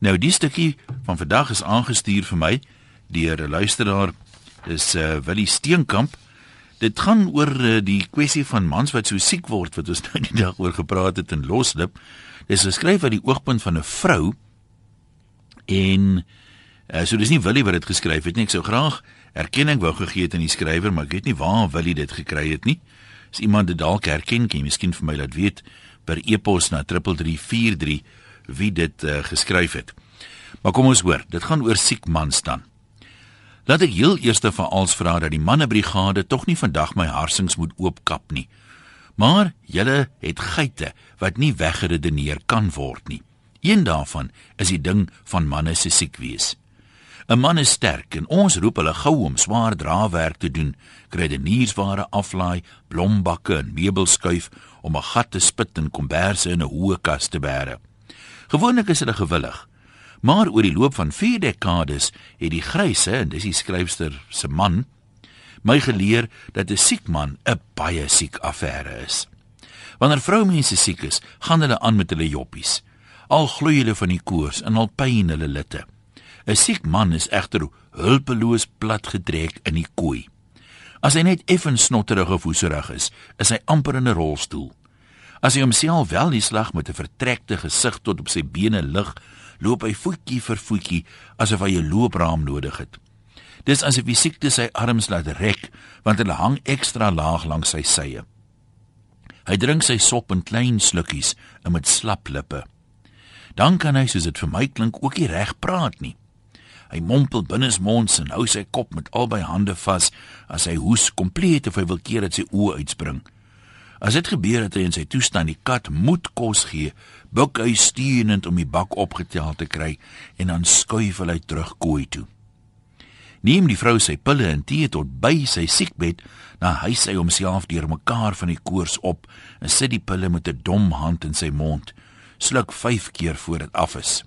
Nou die stukkie van vandag is aangestuur vir my deur 'n luisteraar. Dis uh Willie Steenkamp. Dit gaan oor uh, die kwessie van mans wat so siek word wat ons nou die dag oor gepraat het in Loslip. Dis geskryf uit die oogpunt van 'n vrou en uh, so dis nie Willie wat dit geskryf het nie. Ek sou graag erkenning wou gegee het aan die skrywer, maar ek weet nie waar Willie dit gekry het nie. As iemand dit dalk herken, kan jy miskien vir my laat weet per e-pos na 3343 wie dit uh, geskryf het. Maar kom ons hoor, dit gaan oor siek mans dan. Laat ek heel eers te veral vra dat die mannebrigade tog nie vandag my harsings moet oopkap nie. Maar julle het geite wat nie weggeredeneer kan word nie. Een daarvan is die ding van manne se siek wees. 'n Man is sterk en ons roep hulle gou om swaar drawerk te doen, kredeniersware aflaai, blombakke en meubels skuif om 'n gat te spit en komberse in 'n hoë kas te bære. Gewoonlik is hulle gewillig. Maar oor die loop van 4 dekades het die gryse, en dis die skryfster se man, my geleer dat 'n siek man 'n baie siek affære is. Wanneer vroumense siek is, gaan hulle aan met hulle joppies. Al gloei hulle van die koors en al pyn hulle litte. 'n Siek man is egter hulpeloos platgedrek in die kooi. As hy net effens snotterig of hoeserig is, is hy amper in 'n rolstoel. As hy homself wel die slag met 'n vertrekte gesig tot op sy bene lig, loop hy voetjie vir voetjie asof hy 'n loopraam nodig het. Dis asof die siekte sy arms laat rek, want hulle hang ekstra laag langs sy sye. Hy drink sy sop in klein slukkies en met slap lippe. Dan kan hy, soos dit vir my klink, ook nie reg praat nie. Hy mompel binnesmonds en hou sy kop met albei hande vas as hy hoes kompleet of hy wil keer dat sy oë uitspring. As dit gebeur het hy in sy toestand die kat moet kos gee, buik hy steunend om die bak opgetel te kry en dan skuif hy terug kooi toe. Neem die vrou sy pille en tee tot by sy siekbed, dan hy homself deur mekaar van die koors op en sit die pille met 'n dom hand in sy mond, sluk 5 keer voor dit af is.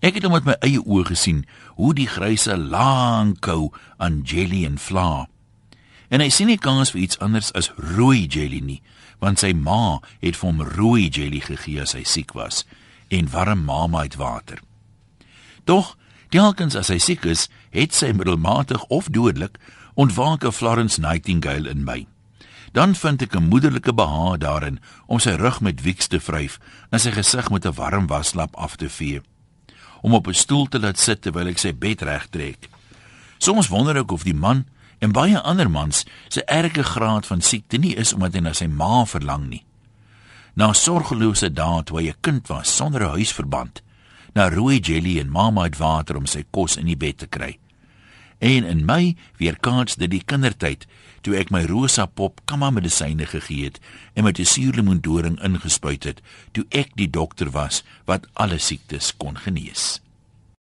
Ek het hom met my eie oë gesien hoe die gryse lank hou aan jelly en vla. En hy sien nie kans vir iets anders as rooi jelly nie, want sy ma het vir hom rooi jelly gegee as hy siek was en warm mamait water. Tog, telkens as hy siek is, het sy middelmatig of dodelik ontwaak 'n Florence Nightingale in my. Dan vind ek 'n moederlike behaag daarin om sy rug met wieks te vryf en sy gesig met 'n warm waslap af te vee. Om op 'n stoel te laat sit terwyl ek sy bed regtrek. Soms wonder ek of die man En baie ander mans se erge graad van siekte nie is omdat hy na sy ma verlang nie. Na sorgelose dae toe hy 'n kind was sonder 'n huisverband, na rooi jelly en mamma het water om sy kos in die bed te kry. En in my weerkaats dit die kindertyd toe ek my rosa pop kamma medisyne gegee het en met 'n suurlemoendoring ingespuit het toe ek die dokter was wat alle siektes kon genees.